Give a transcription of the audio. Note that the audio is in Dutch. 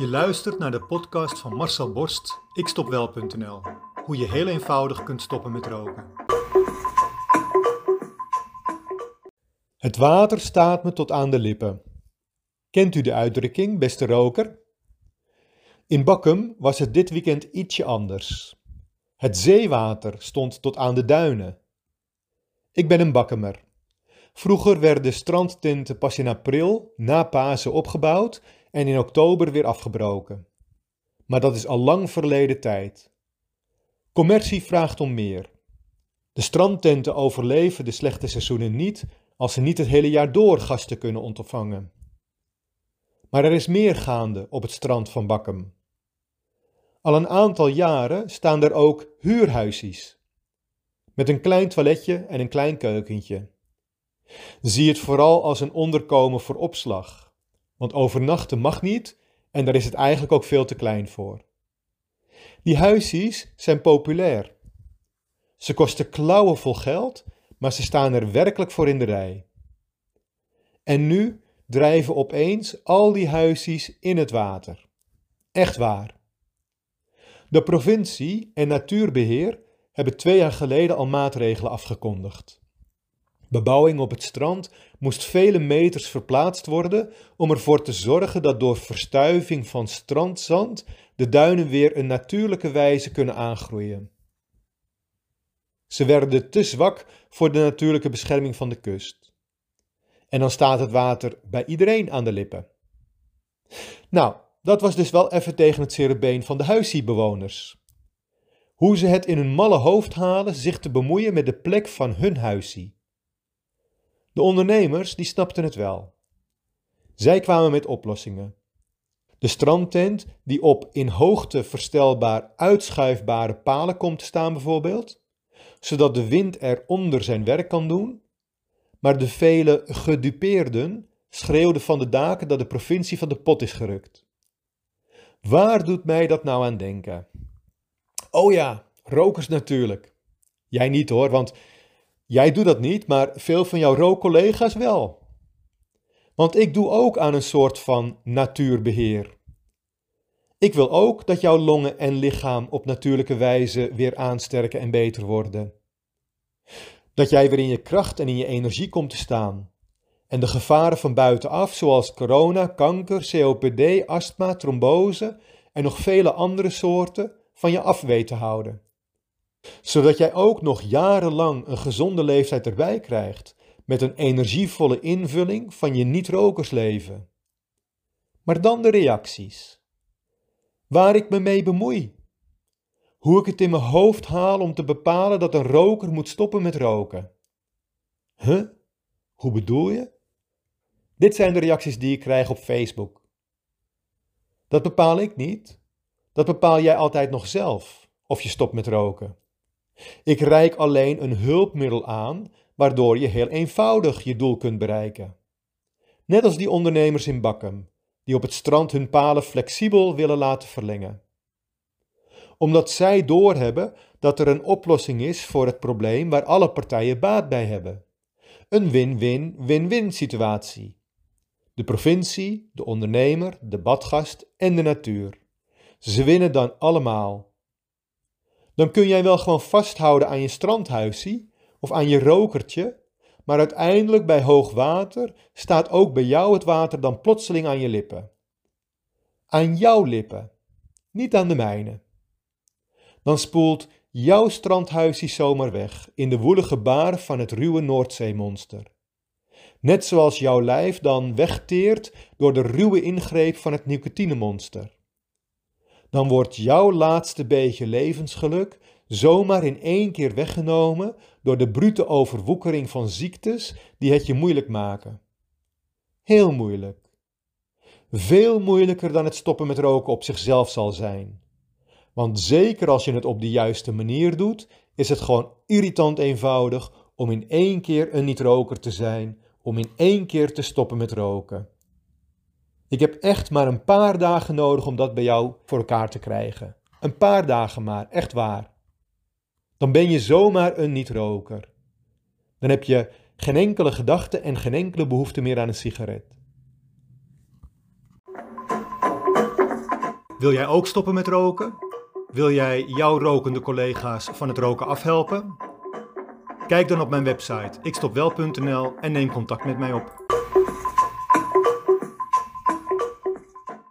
Je luistert naar de podcast van Marcel Borst, ikstopwel.nl. Hoe je heel eenvoudig kunt stoppen met roken. Het water staat me tot aan de lippen. Kent u de uitdrukking, beste roker? In Bakkum was het dit weekend ietsje anders. Het zeewater stond tot aan de duinen. Ik ben een Bakkemer. Vroeger werden strandtenten pas in april, na Pasen, opgebouwd en in oktober weer afgebroken. Maar dat is al lang verleden tijd. Commercie vraagt om meer. De strandtenten overleven de slechte seizoenen niet als ze niet het hele jaar door gasten kunnen ontvangen. Maar er is meer gaande op het strand van Bakkum. Al een aantal jaren staan er ook huurhuisjes. Met een klein toiletje en een klein keukentje. Zie het vooral als een onderkomen voor opslag. Want overnachten mag niet en daar is het eigenlijk ook veel te klein voor. Die huisjes zijn populair. Ze kosten klauwen vol geld, maar ze staan er werkelijk voor in de rij. En nu drijven opeens al die huisjes in het water. Echt waar. De provincie en natuurbeheer hebben twee jaar geleden al maatregelen afgekondigd. Bebouwing op het strand moest vele meters verplaatst worden om ervoor te zorgen dat door verstuiving van strandzand de duinen weer een natuurlijke wijze kunnen aangroeien. Ze werden te zwak voor de natuurlijke bescherming van de kust. En dan staat het water bij iedereen aan de lippen. Nou, dat was dus wel even tegen het cerebeen van de huisiebewoners. Hoe ze het in hun malle hoofd halen zich te bemoeien met de plek van hun huisie. De ondernemers die snapten het wel. Zij kwamen met oplossingen. De strandtent die op in hoogte verstelbaar uitschuifbare palen komt te staan bijvoorbeeld, zodat de wind er onder zijn werk kan doen, maar de vele gedupeerden schreeuwden van de daken dat de provincie van de pot is gerukt. Waar doet mij dat nou aan denken? Oh ja, rokers natuurlijk. Jij niet hoor, want jij doet dat niet, maar veel van jouw rookcollega's wel. Want ik doe ook aan een soort van natuurbeheer. Ik wil ook dat jouw longen en lichaam op natuurlijke wijze weer aansterken en beter worden. Dat jij weer in je kracht en in je energie komt te staan. En de gevaren van buitenaf, zoals corona, kanker, COPD, astma, trombose en nog vele andere soorten, van je af weet te houden. Zodat jij ook nog jarenlang een gezonde leeftijd erbij krijgt, met een energievolle invulling van je niet-rokersleven. Maar dan de reacties. Waar ik me mee bemoei. Hoe ik het in mijn hoofd haal om te bepalen dat een roker moet stoppen met roken. Huh? Hoe bedoel je? Dit zijn de reacties die ik krijg op Facebook. Dat bepaal ik niet. Dat bepaal jij altijd nog zelf, of je stopt met roken. Ik reik alleen een hulpmiddel aan, waardoor je heel eenvoudig je doel kunt bereiken. Net als die ondernemers in Bakkum, die op het strand hun palen flexibel willen laten verlengen. Omdat zij doorhebben dat er een oplossing is voor het probleem waar alle partijen baat bij hebben. Een win-win-win-win situatie de provincie, de ondernemer, de badgast en de natuur. Ze winnen dan allemaal. Dan kun jij wel gewoon vasthouden aan je strandhuisie of aan je rokertje, maar uiteindelijk bij hoog water staat ook bij jou het water dan plotseling aan je lippen. Aan jouw lippen, niet aan de mijne. Dan spoelt jouw strandhuisie zomaar weg in de woelige baar van het ruwe Noordzeemonster. Net zoals jouw lijf dan wegteert door de ruwe ingreep van het nicotinemonster. Dan wordt jouw laatste beetje levensgeluk zomaar in één keer weggenomen door de brute overwoekering van ziektes die het je moeilijk maken. Heel moeilijk. Veel moeilijker dan het stoppen met roken op zichzelf zal zijn. Want zeker als je het op de juiste manier doet, is het gewoon irritant eenvoudig om in één keer een niet-roker te zijn om in één keer te stoppen met roken. Ik heb echt maar een paar dagen nodig om dat bij jou voor elkaar te krijgen. Een paar dagen maar, echt waar. Dan ben je zomaar een niet-roker. Dan heb je geen enkele gedachte en geen enkele behoefte meer aan een sigaret. Wil jij ook stoppen met roken? Wil jij jouw rokende collega's van het roken afhelpen? Kijk dan op mijn website ikstopwel.nl en neem contact met mij op.